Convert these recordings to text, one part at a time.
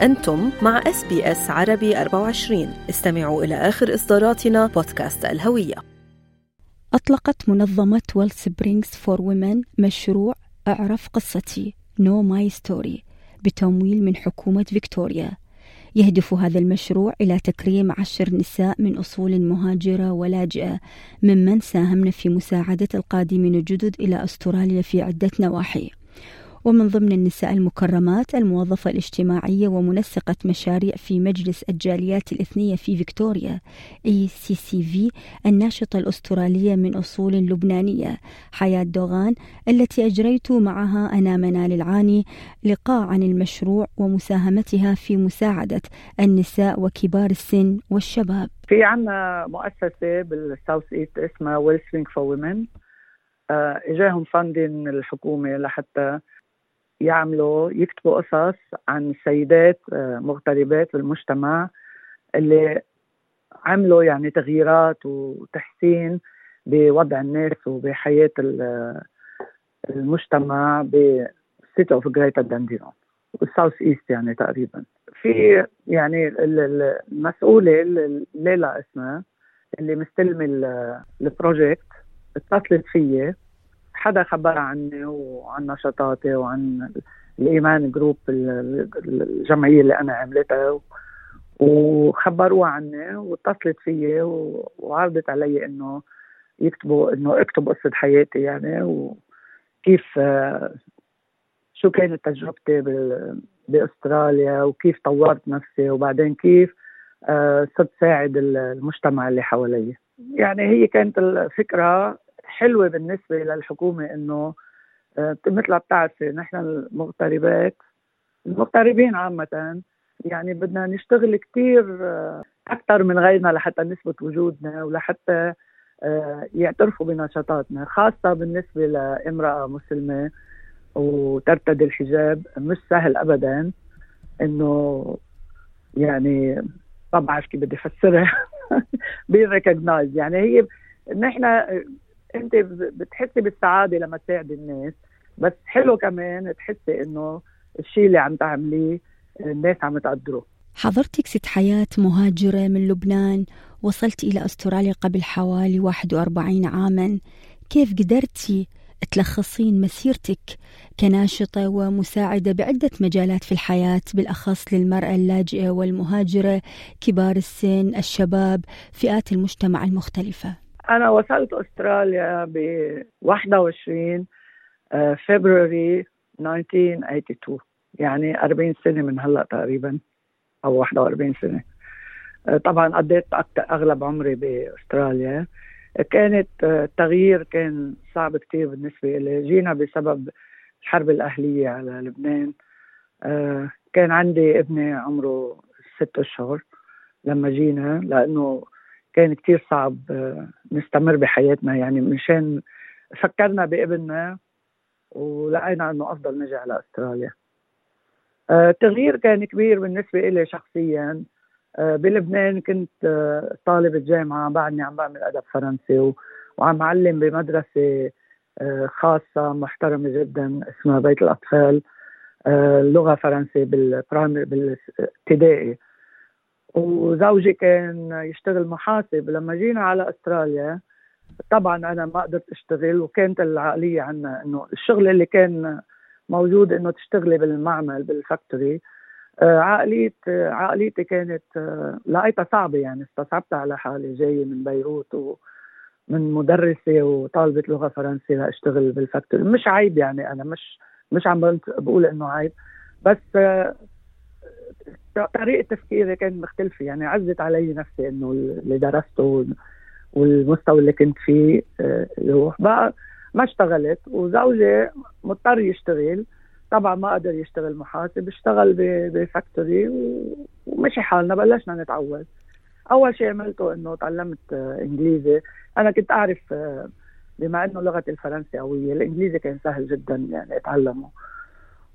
أنتم مع SBS عربي 24 استمعوا إلى آخر إصداراتنا بودكاست الهوية. أطلقت منظمة WellSprings for Women مشروع أعرف قصتي Know My Story بتمويل من حكومة فيكتوريا. يهدف هذا المشروع إلى تكريم عشر نساء من أصول مهاجرة ولاجئة ممن ساهمن في مساعدة القادمين الجدد إلى أستراليا في عدة نواحي. ومن ضمن النساء المكرمات الموظفة الاجتماعية ومنسقة مشاريع في مجلس الجاليات الإثنية في فيكتوريا ECCV الناشطة الأسترالية من أصول لبنانية حياة دوغان التي أجريت معها أنا منال العاني لقاء عن المشروع ومساهمتها في مساعدة النساء وكبار السن والشباب. في عنا مؤسسة بال South East اسمها WellSprings for Women إجاهم funding الحكومة لحتى يعملوا يكتبوا قصص عن سيدات آه، مغتربات بالمجتمع اللي عملوا يعني تغييرات وتحسين بوضع الناس وبحياة المجتمع ب City of Greater Dandenong وال South East يعني تقريبا. في يعني المسؤولة ليلى اسمها اللي مستلمة ال project اتصلت فيي حدا خبر عني وعن نشاطاتي وعن ال Iman group الجمعية اللي أنا عملتها وخبروها عني واتصلت فيي وعرضت علي إنه يكتبوا إنه اكتب قصة حياتي يعني وكيف شو كانت تجربتي بأستراليا وكيف طورت نفسي وبعدين كيف آه، صرت ساعد المجتمع اللي حوالي. يعني هي كانت الفكرة حلوة بالنسبة للحكومة إنه آه، مثل ما بتعرفي نحن المغتربات المغتربين عامة يعني بدنا نشتغل كثير آه، أكثر من غيرنا لحتى نثبت وجودنا ولحتى آه، يعترفوا بنشاطاتنا خاصة بالنسبة لامرأة مسلمة وترتدي الحجاب مش سهل أبدا إنه يعني ما بعرف كيف بدي أفسرها. بيريكوجنايز يعني هي نحن انت بتحسي بالسعادة لما تساعدي الناس بس حلو كمان تحسي إنه الشيء اللي عم تعمليه الناس عم تقدره حضرتك ست حياة مهاجرة من لبنان وصلت إلى أستراليا قبل حوالي 41 عاما. كيف قدرتي تلخصين مسيرتك كناشطة ومساعدة بعدة مجالات في الحياة بالأخص للمرأة اللاجئة والمهاجرة كبار السن الشباب فئات المجتمع المختلفة؟ أنا وصلت أستراليا ب 21 فبراير 1982 يعني 40 سنة من هلأ تقريبا أو 41 سنة. آه، طبعا قضيت أغلب عمري بأستراليا. كانت التغيير آه، كان صعب كتير بالنسبة لي جينا بسبب الحرب الأهلية على لبنان. آه، كان عندي ابني عمره ست أشهر لما جينا لأنه كان كتير صعب آه، نستمر بحياتنا. يعني مشان فكرنا بابننا ولقينا إنه أفضل نجي على استراليا التغيير آه، كان كبير بالنسبة إلي شخصيا. آه، بلبنان كنت طالب جامعة بعدني عم بعمل أدب فرنسي وعم علم بمدرسة خاصة محترمة جدا اسمها بيت الأطفال. لغة فرنسي بالابتدائي. وزوجي كان يشتغل محاسب لما جينا على أستراليا. طبعا أنا ما قدرت أشتغل وكانت العقلية عنا إنه الشغل اللي كان موجود إنه تشتغلي بالمعمل بالفاكتوري. آه، عقلية عقليتي كانت آه، لقيتها صعبة يعني استصعبتها على حالي جاية من بيروت ومن مدرسة وطالبة لغة فرنسية لأشتغل بالفاكتوري. مش عيب يعني أنا مش مش عم بقول إنه عيب. بس آه، طريقه تفكيري كانت مختلفة. يعني عزت علي نفسي إنه اللي درسته والمستوى اللي كنت فيه آه، يروح. بقى ما اشتغلت. وزوجي مضطر يشتغل. طبعا ما قدر يشتغل محاسب. اشتغل بفاكتوري ومشي حالنا. بلشنا نتعود. أول شيء عملته إنه تعلمت آه، إنجليزي. أنا كنت أعرف آه، بما إنه لغتي الفرنسي قوية الإنجليزي كان سهل جدا يعني أتعلمه.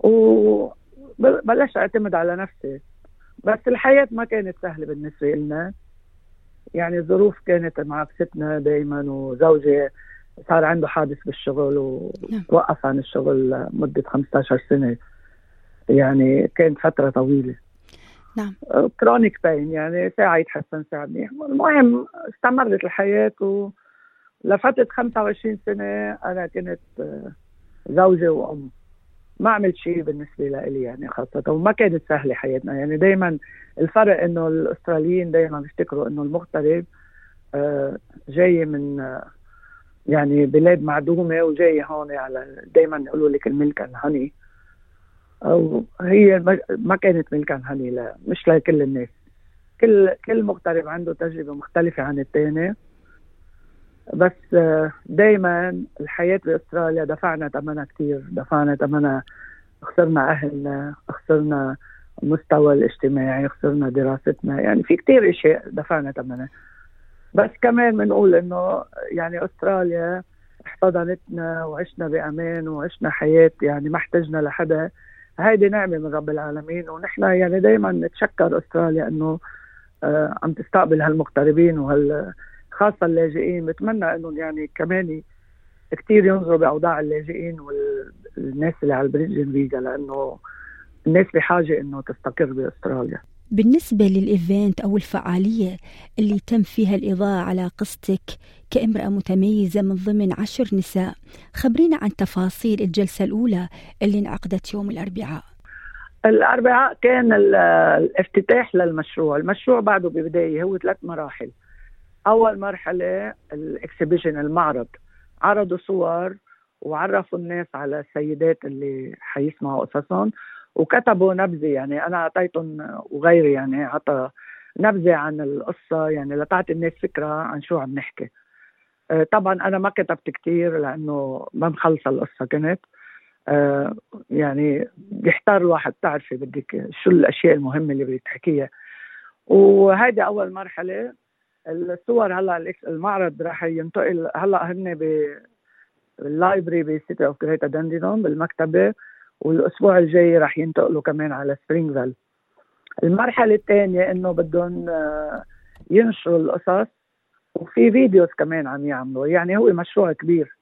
وبلشت أعتمد على نفسي. بس الحياة ما كانت سهلة بالنسبة لنا. يعني الظروف كانت معاكستنا دائما وزوجي صار عنده حادث بالشغل ووقف نعم. عن الشغل مدة 15 سنة. يعني كانت فترة طويلة. نعم. كرونيك باين يعني ساعة يتحسن ساعة منيح. المهم استمرت الحياة و لفترة 25 سنة أنا كنت زوجة وأم. ما عملت شيء بالنسبة لي يعني خاصة وما كانت سهلة حياتنا. يعني دايما الفرق إنه الأستراليين دايما بيفتكروا إنه المغترب آه، جاي من آه، يعني بلاد معدومة وجاي هون على دايما يقولوا لك الملك هني أو هي ما كانت ملكا هني لا مش لكل الناس. كل كل مغترب عنده تجربة مختلفة عن الثاني بس دائما الحياة بأستراليا دفعنا ثمنها كثير دفعنا ثمنها خسرنا أهلنا خسرنا المستوى الاجتماعي خسرنا دراستنا يعني في كثير إشياء دفعنا ثمنها. بس كمان بنقول إنه يعني أستراليا احتضنتنا وعشنا بأمان وعشنا حياة يعني ما احتجنا لحدا. هيدي نعمة من رب العالمين ونحن يعني دائما نتشكر أستراليا إنه آه عم تستقبل هالمغتربين وهال خاصة اللاجئين بتمنى انه يعني كمان كثير ينظروا بأوضاع اللاجئين والناس اللي على البريدجن فيزا لأنه الناس بحاجة إنه تستقر بأستراليا. بالنسبة لل event أو الفعالية اللي تم فيها الإضاءة على قصتك كامرأة متميزة من ضمن عشر نساء خبرينا عن تفاصيل الجلسة الأولى اللي انعقدت يوم الأربعاء. الأربعاء كان الافتتاح للمشروع المشروع بعده ببداية هو ثلاث مراحل. أول مرحلة ال exhibition المعرض. عرضوا صور وعرفوا الناس على السيدات اللي حيسمعوا قصصهم وكتبوا نبذة يعني أنا أعطيتهم وغيري يعني عطى نبذة عن القصة يعني لتعطي الناس فكرة عن شو عم نحكي. آه، طبعا أنا ما كتبت كثير لأنه ما مخلصة القصة كنت. آه، يعني بيحتار الواحد تعرفي بدك شو الأشياء المهمة اللي بدك تحكيها. وهيدي أول مرحلة. الصور هلا المعرض راح ينتقل هلا هن بال library ب City of Greater Dandenong بالمكتبة والأسبوع الجاي رح ينتقلوا كمان على سبرينغفيل المرحلة الثانية إنه بدهم آه، ينشروا القصص وفي videos كمان عم يعملوا. يعني هو مشروع كبير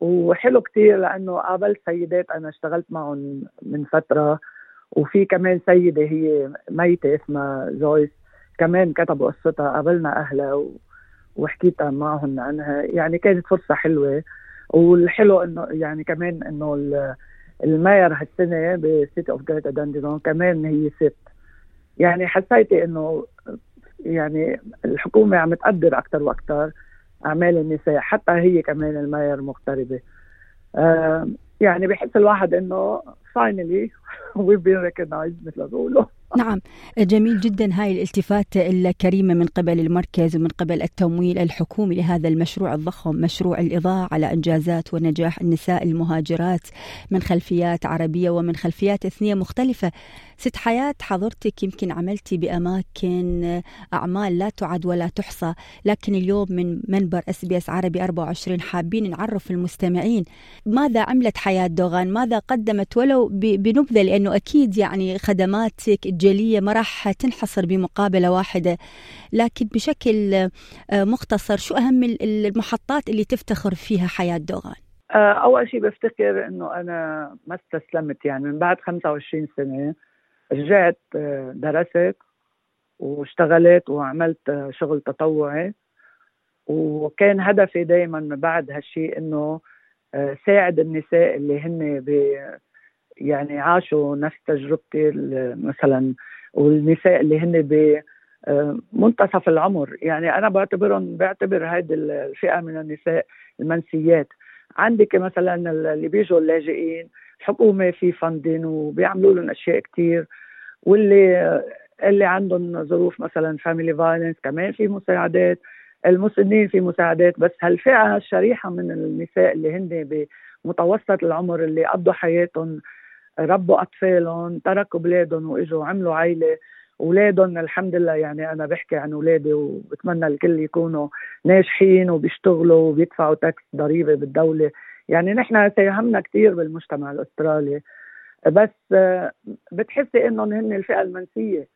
وحلو كتير لأنه قابلت سيدات أنا اشتغلت معهم من فترة وفي كمان سيدة هي ميتة اسمها جويس كمان كتبوا قصتها قابلنا أهلها وحكيت معهم عنها. يعني كانت فرصة حلوة. والحلو انه يعني كمان إنه ال mayor هالسنة ب City of Greater Dandenong كمان هي ست. يعني حسيتي إنه يعني الحكومة عم تقدر أكثر وأكثر أعمال النساء حتى هي كمان ال mayor مغتربة. آه يعني بحس الواحد إنه finally we been recognized مثل ما بيقولوا. نعم. جميل جدا هاي الالتفاتة الكريمة من قبل المركز ومن قبل التمويل الحكومي لهذا المشروع الضخم مشروع الإضاءة على إنجازات ونجاح النساء المهاجرات من خلفيات عربية ومن خلفيات إثنية مختلفة. ست حياة حضرتك يمكن عملتي بأماكن أعمال لا تعد ولا تحصى لكن اليوم من منبر SBS عربي 24 حابين نعرف المستمعين ماذا عملت حياة دوغان؟ ماذا قدمت؟ ولو بنبذة لأنه أكيد يعني خدماتك الجلية ما راح تنحصر بمقابلة واحدة لكن بشكل آه، مختصر شو أهم المحطات اللي تفتخر فيها حياة دوغان؟ آه، أول شيء بفتكر إنه أنا ما استسلمت يعني من بعد 25 سنة رجعت آه، درست واشتغلت وعملت شغل تطوعي. وكان هدفي دائما بعد هالشيء إنه ساعد النساء اللي هن يعني عاشوا نفس تجربتي مثلا والنساء اللي هن ب آه، منتصف العمر. يعني أنا بعتبرهم بعتبر هيدي الفئة من النساء المنسيات. عندك مثلا اللي بيجوا اللاجئين الحكومة في funding وبيعملوا لهم أشياء كثير واللي اللي عندهم ظروف مثلا family violence كمان في مساعدات. المسنين في مساعدات. بس هالفئة الشريحه من النساء اللي هن بمتوسط العمر اللي قضوا حياتهم ربوا أطفالهم تركوا بلادهم وإجوا عملوا عائله أولادهم الحمد لله يعني أنا بحكي عن أولادي وبتمنى الكل يكونوا ناجحين وبيشتغلوا وبيدفعوا تاكس ضريبة بالدولة. يعني نحن ساهمنا كثير بالمجتمع الأسترالي بس بتحسي انهم هن الفئة المنسية.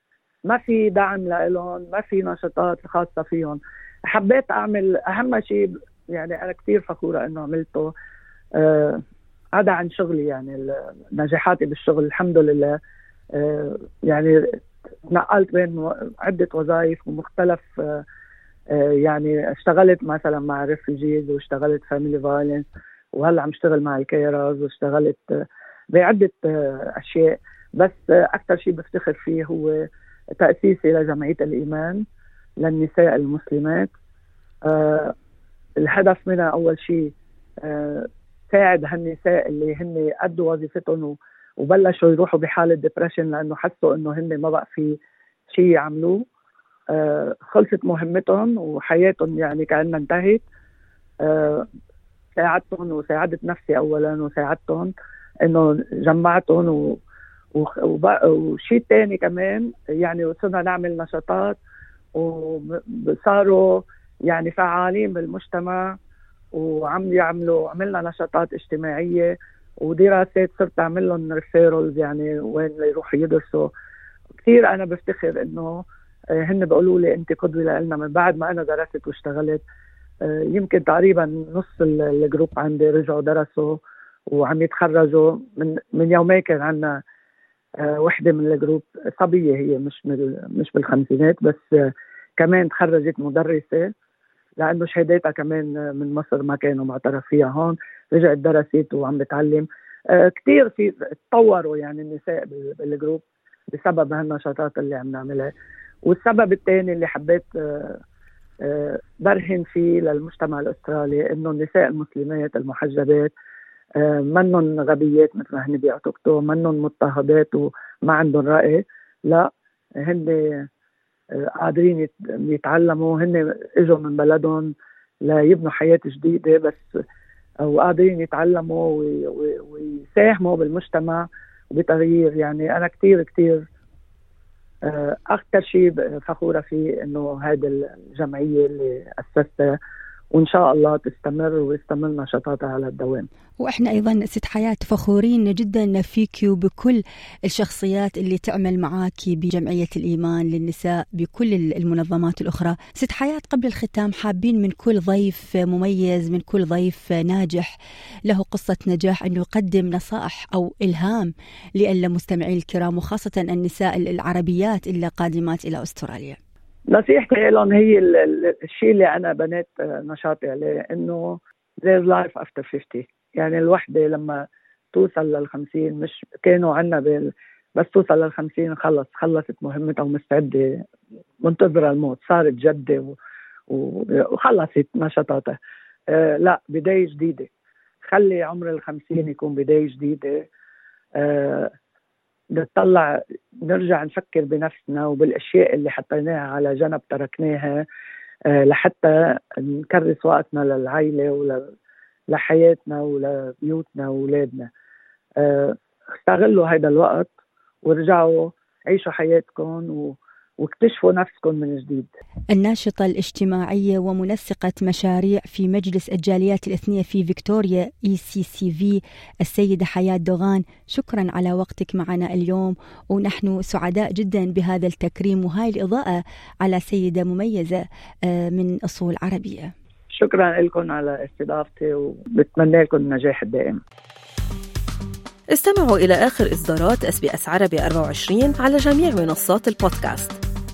ما في دعم لهم ما في نشاطات خاصة فيهم. حبيت أعمل أهم شيء يعني أنا كثير فخورة إنه عملته. أه هذا عن شغلي يعني نجاحاتي بالشغل الحمد لله. آه، يعني نقلت بين عدة وظائف ومختلف يعني اشتغلت مثلا مع refugees واشتغلت family violence وهلا عم اشتغل مع ال carers واشتغلت بعدة أشياء. بس أكثر شيء بفتخر فيه هو تأسيسي لجمعية الإيمان للنساء المسلمات. أه الهدف منها أول شيء أه ساعد هالنساء اللي هن أدوا وظيفتهم وبلشوا يروحوا بحالة ديبرشن لأنه حسوا إنه هن ما بقى في شيء يعملوه. أه خلصت مهمتهم وحياتهم يعني كأنها انتهت. ساعدتهم وساعدت نفسي أولا وساعدتهم إنه جمعتهم و وشيء ثاني كمان يعني وصلنا نعمل نشاطات وصاروا يعني فعالين بالمجتمع وعم يعملوا عملنا نشاطات اجتماعية ودراسات صرت أعمل لهم ريفيرلز يعني وين يروحوا يدرسوا. كثير أنا بفتخر إنه آه، هن بيقولوا لي أنت قدوة لنا من بعد ما أنا درست واشتغلت. يمكن تقريبا نص ال group عندي رجعوا درسوا وعم يتخرجوا. من من يومين كان عندنا آه، وحدة من ال group صبية هي مش مش بالخمسينات بس آه، كمان تخرجت مدرسة لأنه شهاداتها كمان من مصر ما كانوا معترف فيها هون. رجعت درست وعم بتعلم. آه، كثير في تطوروا يعني النساء بال group بسبب هالنشاطات اللي عم نعملها. والسبب الثاني اللي حبيت برهن فيه للمجتمع الأسترالي انه النساء المسلمات المحجبات آه، منن غبيات مثل ما هن بيعتقدوا منن مضطهدات وما عندهم رأي. لا هن آه، قادرين يتعلموا هن إجوا من بلدهم ليبنوا حياة جديدة بس وقادرين يتعلموا ويساهموا بالمجتمع وبتغيير يعني أنا كثير كثير آه، أكثر شيء فخورة فيه إنه هذه الجمعية اللي أسستها وإن شاء الله تستمر ويستمر نشاطاتها على الدوام. وإحنا أيضا ست حياة فخورين جدا فيك وبكل الشخصيات اللي تعمل معك بجمعية الإيمان للنساء بكل المنظمات الأخرى. ست حياة قبل الختام حابين من كل ضيف مميز من كل ضيف ناجح له قصة نجاح انه يقدم نصائح أو إلهام للمستمعين الكرام وخاصة النساء العربيات اللي قادمات إلى أستراليا. نصيحتي لهم هي الشيء اللي أنا بنيت نشاطي عليه إنه there's life after 50 يعني الوحدة لما توصل لل 50 مش كانوا عنا بال بس توصل لل 50 خلص خلصت مهمتها ومستعدة منتظرة الموت صارت جدة و... و... وخلصت نشاطاتها. آه لا بداية جديدة. خلي عمر ال 50 يكون بداية جديدة. آه نطلع نرجع نفكر بنفسنا وبالأشياء اللي حطيناها على جنب تركناها آه، لحتى نكرس وقتنا للعائله ولحياتنا ولبيوتنا وأولادنا. آه، استغلوا هذا الوقت ورجعوا عيشوا حياتكم واكتشفوا نفسكم من جديد. الناشطة الاجتماعية ومنسقة مشاريع في مجلس الجاليات الإثنية في فيكتوريا ECCV السيدة حياة دوغان شكرا على وقتك معنا اليوم. ونحن سعداء جدا بهذا التكريم وهاي الإضاءة على سيدة مميزة آه، من أصول عربية. شكرا لكم على استضافتي وبتمنى لكم النجاح الدائم. استمعوا إلى آخر إصدارات اس بي اس عربي 24 على جميع منصات البودكاست.